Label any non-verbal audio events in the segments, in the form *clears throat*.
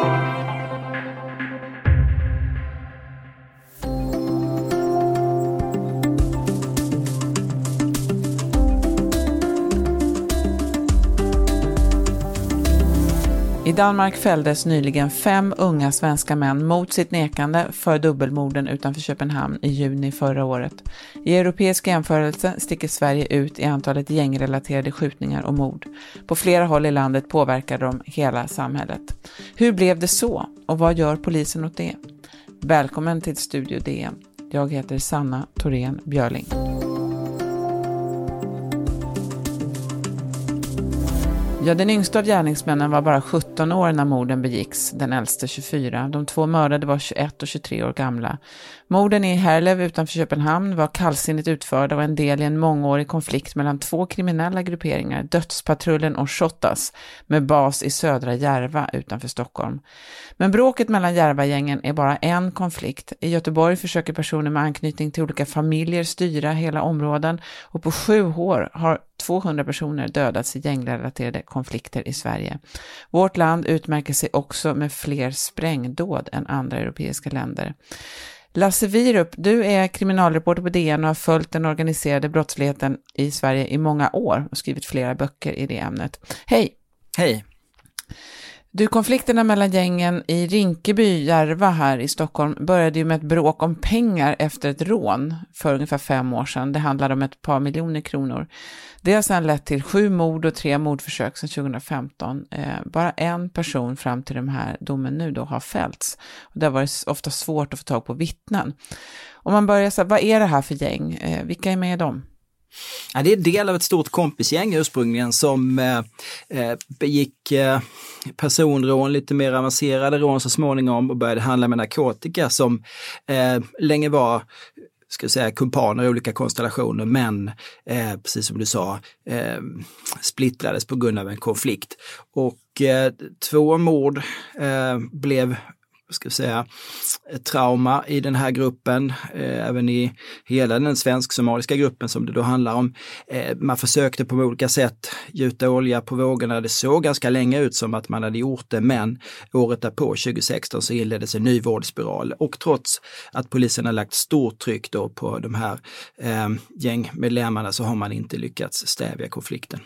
I Danmark fälldes nyligen fem unga svenska män mot sitt nekande för dubbelmorden utanför Köpenhamn i juni förra året. I europeisk jämförelse sticker Sverige ut i antalet gängrelaterade skjutningar och mord. På flera håll i landet påverkar de hela samhället. Hur blev det så och vad gör polisen åt det? Välkommen till Studio DN. Jag heter Sanna Thorén Björling. Ja, den yngsta av gärningsmännen var bara 17 år när morden begicks, den äldste 24. De två mördade var 21 och 23 år gamla. Morden i Herlev utanför Köpenhamn var kallsinnigt utförda och en del i en mångårig konflikt mellan två kriminella grupperingar, Dödspatrullen och Shottaz, med bas i södra Järva utanför Stockholm. Men bråket mellan Järvagängen är bara en konflikt. I Göteborg försöker personer med anknytning till olika familjer styra hela områden och på sju år har 200 personer dödats i gängrelaterade konflikter i Sverige. Vårt land utmärker sig också med fler sprängdåd än andra europeiska länder. Lasse Wierup, du är kriminalreporter på DN och har följt den organiserade brottsligheten i Sverige i många år och skrivit flera böcker i det ämnet. Hej! Hej! Du, konflikterna mellan gängen i Rinkeby, Järva här i Stockholm började ju med ett bråk om pengar efter ett rån för ungefär fem år sedan. Det handlade om ett par miljoner kronor. Det har sedan lett till sju mord och tre mordförsök sedan 2015. Eh, bara en person fram till den här domen nu då har fällts. Och det har varit ofta svårt att få tag på vittnen. Om man börjar så här, vad är det här för gäng? Eh, vilka är med i dem? Ja, det är del av ett stort kompisgäng ursprungligen som eh, eh, begick eh, personrån, lite mer avancerade rån så småningom och började handla med narkotika som eh, länge var ska säga, kumpaner i olika konstellationer, men eh, precis som du sa, eh, splittrades på grund av en konflikt. Och eh, två mord eh, blev ska säga, trauma i den här gruppen, eh, även i hela den svensk-somaliska gruppen som det då handlar om. Eh, man försökte på olika sätt gjuta olja på vågorna. Det såg ganska länge ut som att man hade gjort det, men året därpå, 2016, så inleddes en ny vårdspiral och trots att polisen har lagt stort tryck då på de här eh, gängmedlemmarna så har man inte lyckats stävja konflikten.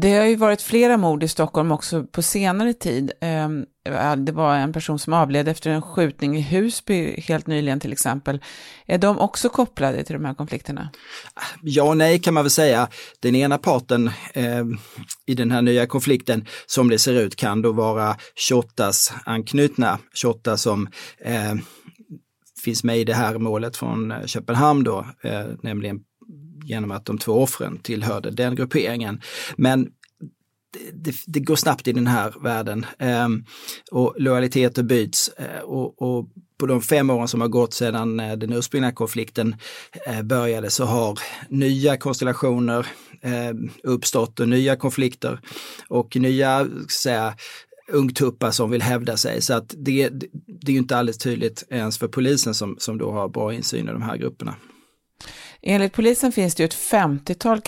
Det har ju varit flera mord i Stockholm också på senare tid. Ehm, det var en person som avled efter en skjutning i Husby helt nyligen till exempel. Är de också kopplade till de här konflikterna? Ja och nej kan man väl säga. Den ena parten eh, i den här nya konflikten som det ser ut kan då vara Shottaz anknutna. Shottaz som eh, finns med i det här målet från eh, Köpenhamn då, eh, nämligen genom att de två offren tillhörde den grupperingen. Men det, det, går snabbt i den här världen eh, och lojaliteter byts eh, och, och, på de fem åren som har gått sedan eh, den ursprungliga konflikten eh, började så har nya konstellationer ehm, uppstått och nya konflikter och nya säga, ungtuppar som vill hävda sig. Så att det, det är inte alldeles tydligt ens för polisen som, som då har bra insyn i de här grupperna. Enligt polisen finns det ju ett 50-tal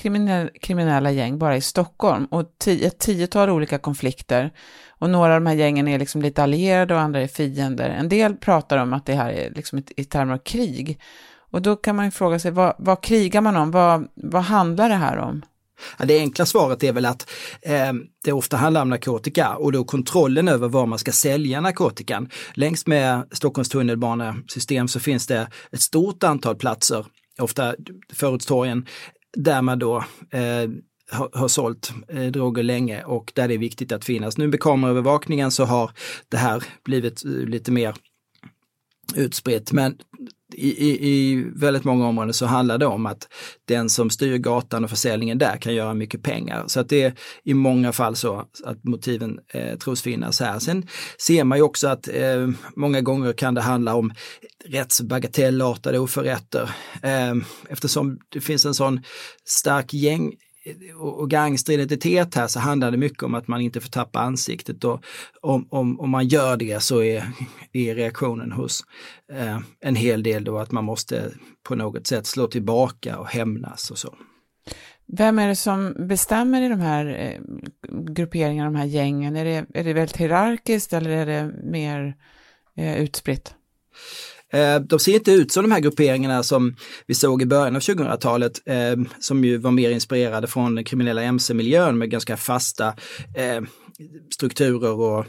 kriminella gäng bara i Stockholm och ett tiotal olika konflikter. Och några av de här gängen är liksom lite allierade och andra är fiender. En del pratar om att det här är liksom i termer av krig. Och då kan man ju fråga sig, vad, vad krigar man om? Vad, vad handlar det här om? Ja, det enkla svaret är väl att eh, det ofta handlar om narkotika och då kontrollen över var man ska sälja narkotikan. Längs med Stockholms tunnelbanesystem så finns det ett stort antal platser ofta förortstorgen, där man då eh, har, har sålt eh, droger länge och där det är viktigt att finnas. Nu med kameraövervakningen så har det här blivit eh, lite mer utspritt. Men i, i, i, väldigt många områden så handlar det om att den som styr gatan och försäljningen där kan göra mycket pengar. Så att det är i många fall så att motiven eh, tros finnas här. Sen ser man ju också att eh, många gånger kan det handla om rättsbagatellartade oförrätter eh, eftersom det finns en sån stark gäng och gangsteridentitet här så handlar det mycket om att man inte får tappa ansiktet och om, om, om man gör det så är, är reaktionen hos eh, en hel del då att man måste på något sätt slå tillbaka och hämnas och så. Vem är det som bestämmer i de här eh, grupperingarna, de här gängen? Är det, är det väldigt hierarkiskt eller är det mer eh, utspritt? Eh, de ser inte ut som de här grupperingarna som vi såg i början av 2000-talet, eh, som ju var mer inspirerade från den kriminella mc-miljön med ganska fasta eh, strukturer och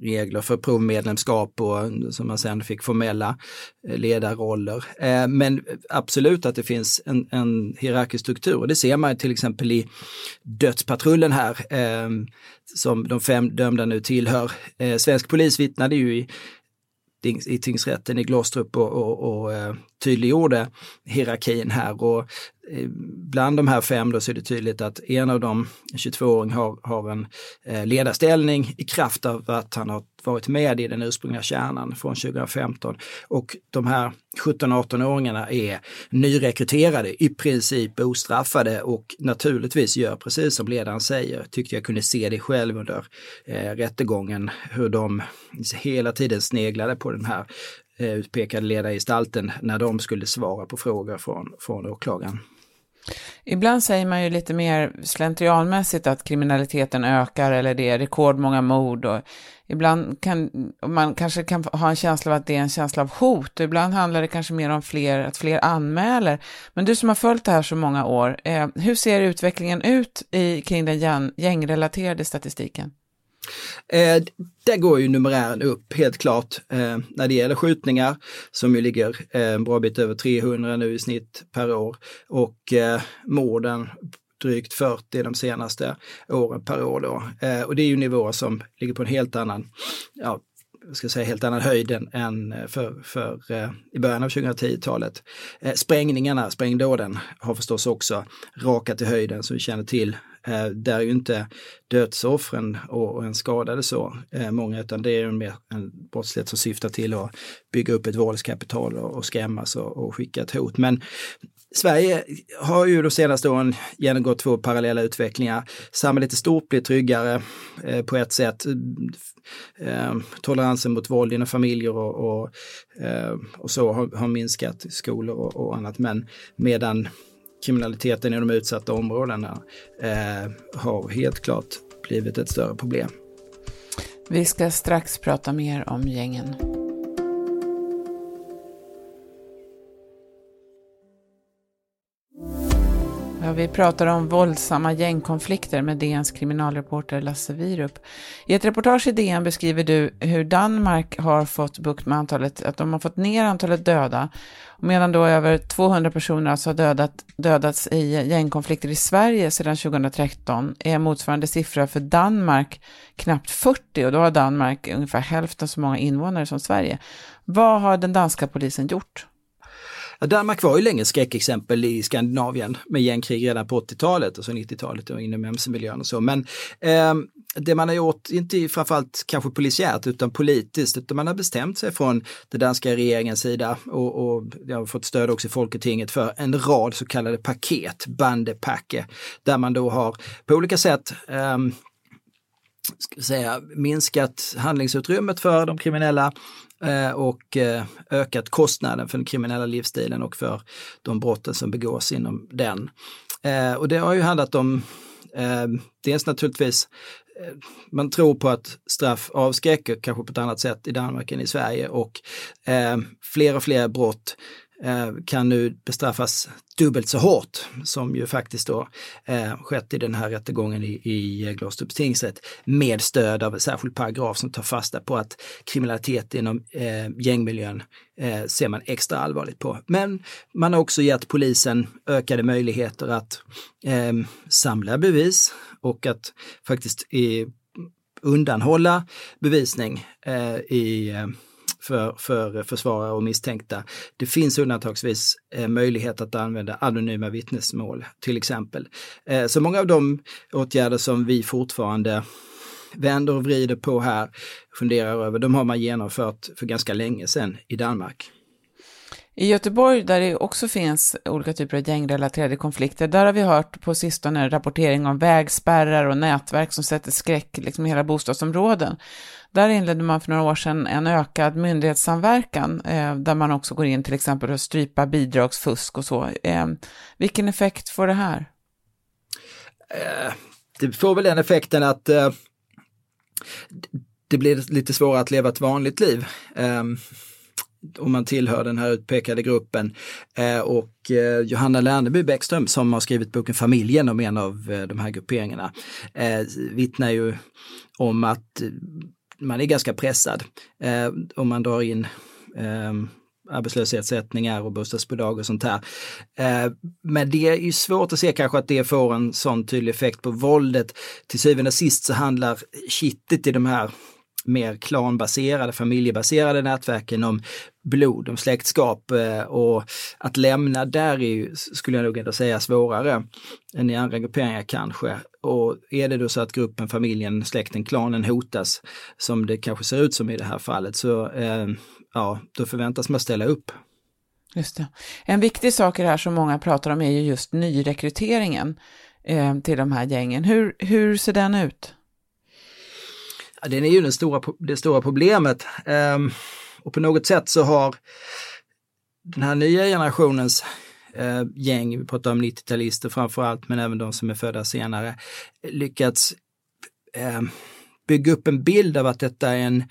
regler för provmedlemskap och som man sen fick formella ledarroller. Men absolut att det finns en, en hierarkisk struktur och det ser man till exempel i Dödspatrullen här som de fem dömda nu tillhör. Svensk polis vittnade ju i i tingsrätten i Glostrup och, och, och eh, tydliggjorde hierarkin här. Och Eh, bland de här fem då så är det tydligt att en av dem, en 22-åring, har, har en eh, ledarställning i kraft av att han har varit med i den ursprungliga kärnan från 2015. Och de här 17-18-åringarna är nyrekryterade, i princip ostraffade och naturligtvis gör precis som ledaren säger. Tyckte jag kunde se det själv under eh, rättegången, hur de hela tiden sneglade på den här eh, utpekade ledargestalten när de skulle svara på frågor från, från åklagaren. Ibland säger man ju lite mer slentrianmässigt att kriminaliteten ökar eller det är rekordmånga mord och ibland kan man kanske kan ha en känsla av att det är en känsla av hot och ibland handlar det kanske mer om fler, att fler anmäler. Men du som har följt det här så många år, eh, hur ser utvecklingen ut i, kring den gängrelaterade statistiken? Eh, där går ju numerären upp helt klart eh, när det gäller skjutningar som ju ligger eh, en bra bit över 300 nu i snitt per år och eh, morden drygt 40 de senaste åren per år då. Eh, och det är ju nivåer som ligger på en helt annan, ja, ska säga helt annan höjd än eh, för, för eh, i början av 2010-talet. Sprängningarna, sprängdåden har förstås också rakat i höjden som vi känner till Eh, där är ju inte dödsoffren och, en skadade så eh, många, utan det är mer en brottslighet som syftar till att bygga upp ett våldskapital och, och skrämmas och, och skicka ett hot. Men Sverige har ju de senaste åren genomgått två parallella utvecklingar. Samhället i stort blir tryggare eh, på ett sätt. Eh, toleransen mot våld inom familjer och, och, eh, och så har, har, minskat i skolor och, och annat. Men medan kriminaliteten i de utsatta områdena eh, har helt klart blivit ett större problem. Vi ska strax prata mer om gängen. Ja, vi pratar om våldsamma gängkonflikter med DNs kriminalreporter Lasse Wierup. I ett reportage i DN beskriver du hur Danmark har fått bukt med antalet, att de har fått ner antalet döda, medan då över 200 personer alltså har dödat, dödats i gängkonflikter i Sverige sedan 2013 är motsvarande siffra för Danmark knappt 40 och då har Danmark ungefär hälften så många invånare som Sverige. Vad har den danska polisen gjort? Ja, Danmark var ju länge skräckexempel i Skandinavien med gängkrig redan på 80-talet och så 90-talet och inom mc-miljön och så. Men eh, det man har gjort, inte framförallt kanske polisiärt utan politiskt, utan man har bestämt sig från den danska regeringens sida och, och jag har fått stöd också i Folketinget för en rad så kallade paket, bandepacke, där man då har på olika sätt eh, ska säga, minskat handlingsutrymmet för de kriminella eh, och eh, ökat kostnaden för den kriminella livsstilen och för de brotten som begås inom den. Eh, och det har ju handlat om dels naturligtvis man tror på att straff avskräcker kanske på ett annat sätt i Danmark än i Sverige och eh, fler och fler brott Eh, kan nu bestraffas dubbelt så hårt som ju faktiskt då eh, skett i den här rättegången i, i Glostrups tingsrätt med stöd av en särskild paragraf som tar fasta på att kriminalitet inom eh, gängmiljön eh, ser man extra allvarligt på. Men man har också gett polisen ökade möjligheter att eh, samla bevis och att faktiskt eh, undanhålla bevisning eh, i eh, för, för försvarare och misstänkta. Det finns undantagsvis eh, möjlighet att använda anonyma vittnesmål till exempel. Eh, så många av de åtgärder som vi fortfarande vänder och vrider på här, funderar över, de har man genomfört för ganska länge sedan i Danmark. I Göteborg, där det också finns olika typer av gängrelaterade konflikter, där har vi hört på sistone rapportering om vägspärrar och nätverk som sätter skräck liksom i hela bostadsområden. Där inledde man för några år sedan en ökad myndighetssamverkan, eh, där man också går in till exempel och strypa bidragsfusk och så. Eh, vilken effekt får det här? Eh, det får väl den effekten att eh, det blir lite svårare att leva ett vanligt liv. Eh, om man tillhör den här utpekade gruppen. Eh, och eh, Johanna Lerneby Bäckström som har skrivit boken Familjen om en av eh, de här grupperingarna vittnar ju om att man är ganska pressad om man drar in arbetslöshetsersättningar och bostadsbidrag och sånt här. Men det är ju svårt att se kanske att det får en sån tydlig effekt på våldet. Till syvende och sist så handlar kittet i de här mer klanbaserade, familjebaserade nätverken om blod, om släktskap eh, och att lämna där är ju, skulle jag nog ändå säga, svårare än i andra grupperingar kanske. Och är det då så att gruppen, familjen, släkten, klanen hotas, som det kanske ser ut som i det här fallet, så eh, ja, då förväntas man ställa upp. Just det. En viktig sak i det här som många pratar om är ju just nyrekryteringen eh, till de här gängen. Hur, hur ser den ut? Ja, den är ju den stora, det stora problemet. Um, och på något sätt så har den här nya generationens eh, gäng, vi pratar om 90-talister framförallt, men även de som är födda senare, lyckats eh, bygga upp en bild av att detta är en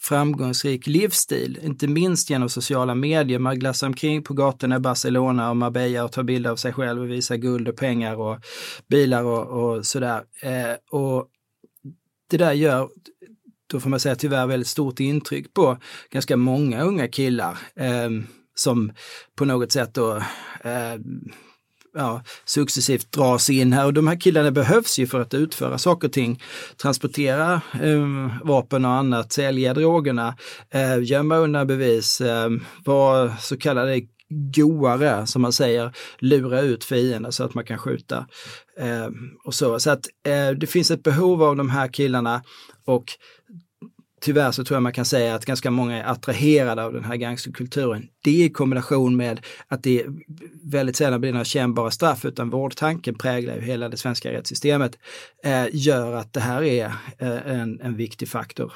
framgångsrik livsstil, inte minst genom sociala medier. Man glassar omkring på gatorna i Barcelona och Marbella och tar bilder av sig själv och visar guld och pengar och bilar och, och sådär. Eh, och det där gör, då får man säga tyvärr väldigt stort intryck på ganska många unga killar eh, som på något sätt då eh, ja, successivt dras in här och de här killarna behövs ju för att utföra saker och ting. Transportera eh, vapen och annat, sälja drogerna, eh, gömma undan bevis, eh, vara så kallade goare, som man säger, lura ut fienden så att man kan skjuta. Eh, och så så att eh, det finns ett behov av de här killarna och tyvärr så tror jag man kan säga att ganska många är attraherade av den här gangsterkulturen. Det i kombination med att det väldigt sällan blir några kännbara straff utan vårdtanken präglar ju hela det svenska rättssystemet, eh, gör att det här är eh, en, en viktig faktor.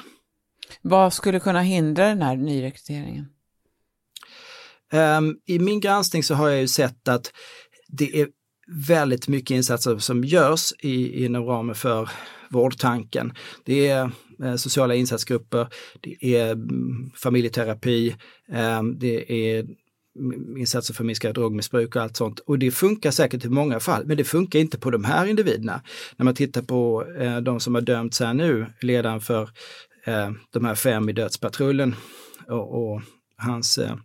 Vad skulle kunna hindra den här nyrekryteringen? Um, I min granskning så har jag ju sett att det är väldigt mycket insatser som görs i, inom ramen för vårdtanken. Det är eh, sociala insatsgrupper, det är mm, familjeterapi, eh, det är mm, insatser för att minska drogmissbruk och allt sånt. Och det funkar säkert i många fall, men det funkar inte på de här individerna. När man tittar på eh, de som har dömts här nu, ledaren för eh, de här fem i dödspatrullen och, och hans eh,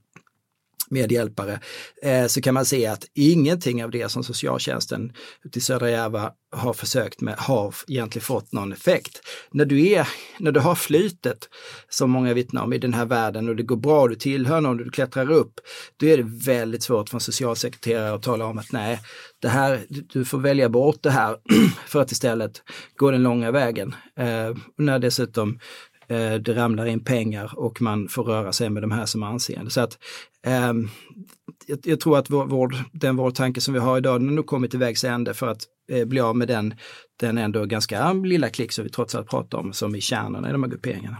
medhjälpare, eh, så kan man se att ingenting av det som socialtjänsten till i södra Järva har försökt med har egentligen fått någon effekt. När du, är, när du har flytet, som många vittnar om i den här världen och det går bra, du tillhör någon, du klättrar upp, då är det väldigt svårt för en socialsekreterare att tala om att nej, det här, du får välja bort det här *clears throat* för att istället gå den långa vägen. Eh, när dessutom Eh, det ramlar in pengar och man får röra sig med de här som anseende. Så att, eh, jag, jag, tror att vår, vår, den vårdtanke som vi har idag, den har nog kommit till vägs ände för att eh, bli av med den, den ändå ganska lilla klick som vi trots allt pratar om, som i kärnan i de här grupperingarna.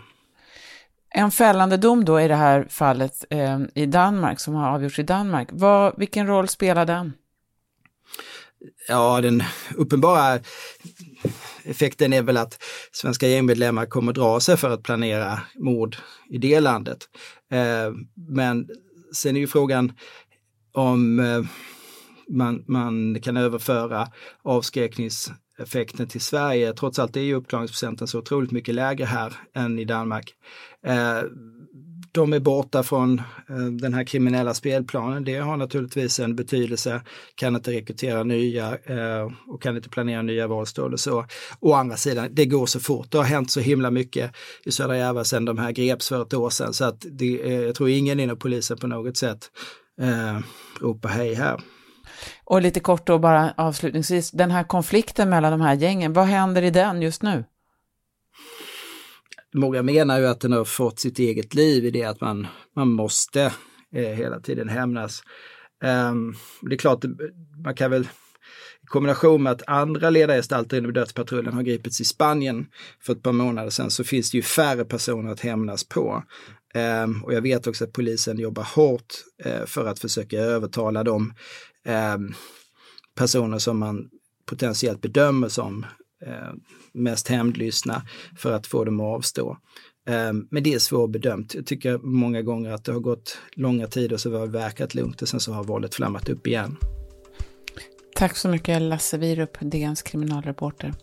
En fällande dom då i det här fallet eh, i Danmark, som har avgjorts i Danmark, Vad, vilken roll spelar den? Ja, den uppenbara effekten är väl att svenska gängmedlemmar kommer dra sig för att planera mord i det landet. Eh, men sen är ju frågan om eh, man, man kan överföra avskräckningseffekten till Sverige. Trots allt är ju uppklaringsprocenten så otroligt mycket lägre här än i Danmark. Eh, de är borta från eh, den här kriminella spelplanen. Det har naturligtvis en betydelse. Kan inte rekrytera nya eh, och kan inte planera nya våldsdåd och så. Å andra sidan, det går så fort. Det har hänt så himla mycket i södra Järva sedan de här greps för ett år sedan så att det, eh, jag tror ingen inom polisen på något sätt eh, ropar hej här. Och lite kort då bara avslutningsvis, den här konflikten mellan de här gängen, vad händer i den just nu? Många menar ju att den har fått sitt eget liv i det att man, man måste eh, hela tiden hämnas. Um, det är klart, man kan väl i kombination med att andra ledargestalter inom dödspatrullen har gripits i Spanien för ett par månader sedan så finns det ju färre personer att hämnas på. Um, och jag vet också att polisen jobbar hårt uh, för att försöka övertala de um, ehm, personer som man potentiellt bedömer som Eh, mest hämndlystna för att få dem att avstå. Eh, men det är svårbedömt. Jag tycker många gånger att det har gått långa tider så har det verkat lugnt och sen så har våldet flammat upp igen. Tack så mycket Lasse Wierup, DNs kriminalreporter.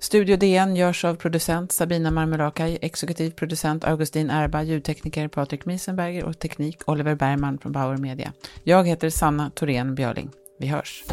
Studio DN görs av producent Sabina Marmelakai, exekutiv producent Augustin Erba, ljudtekniker Patrik Miesenberger och teknik Oliver Bergman från Bauer Media. Jag heter Sanna Thorén Björling. Vi hörs!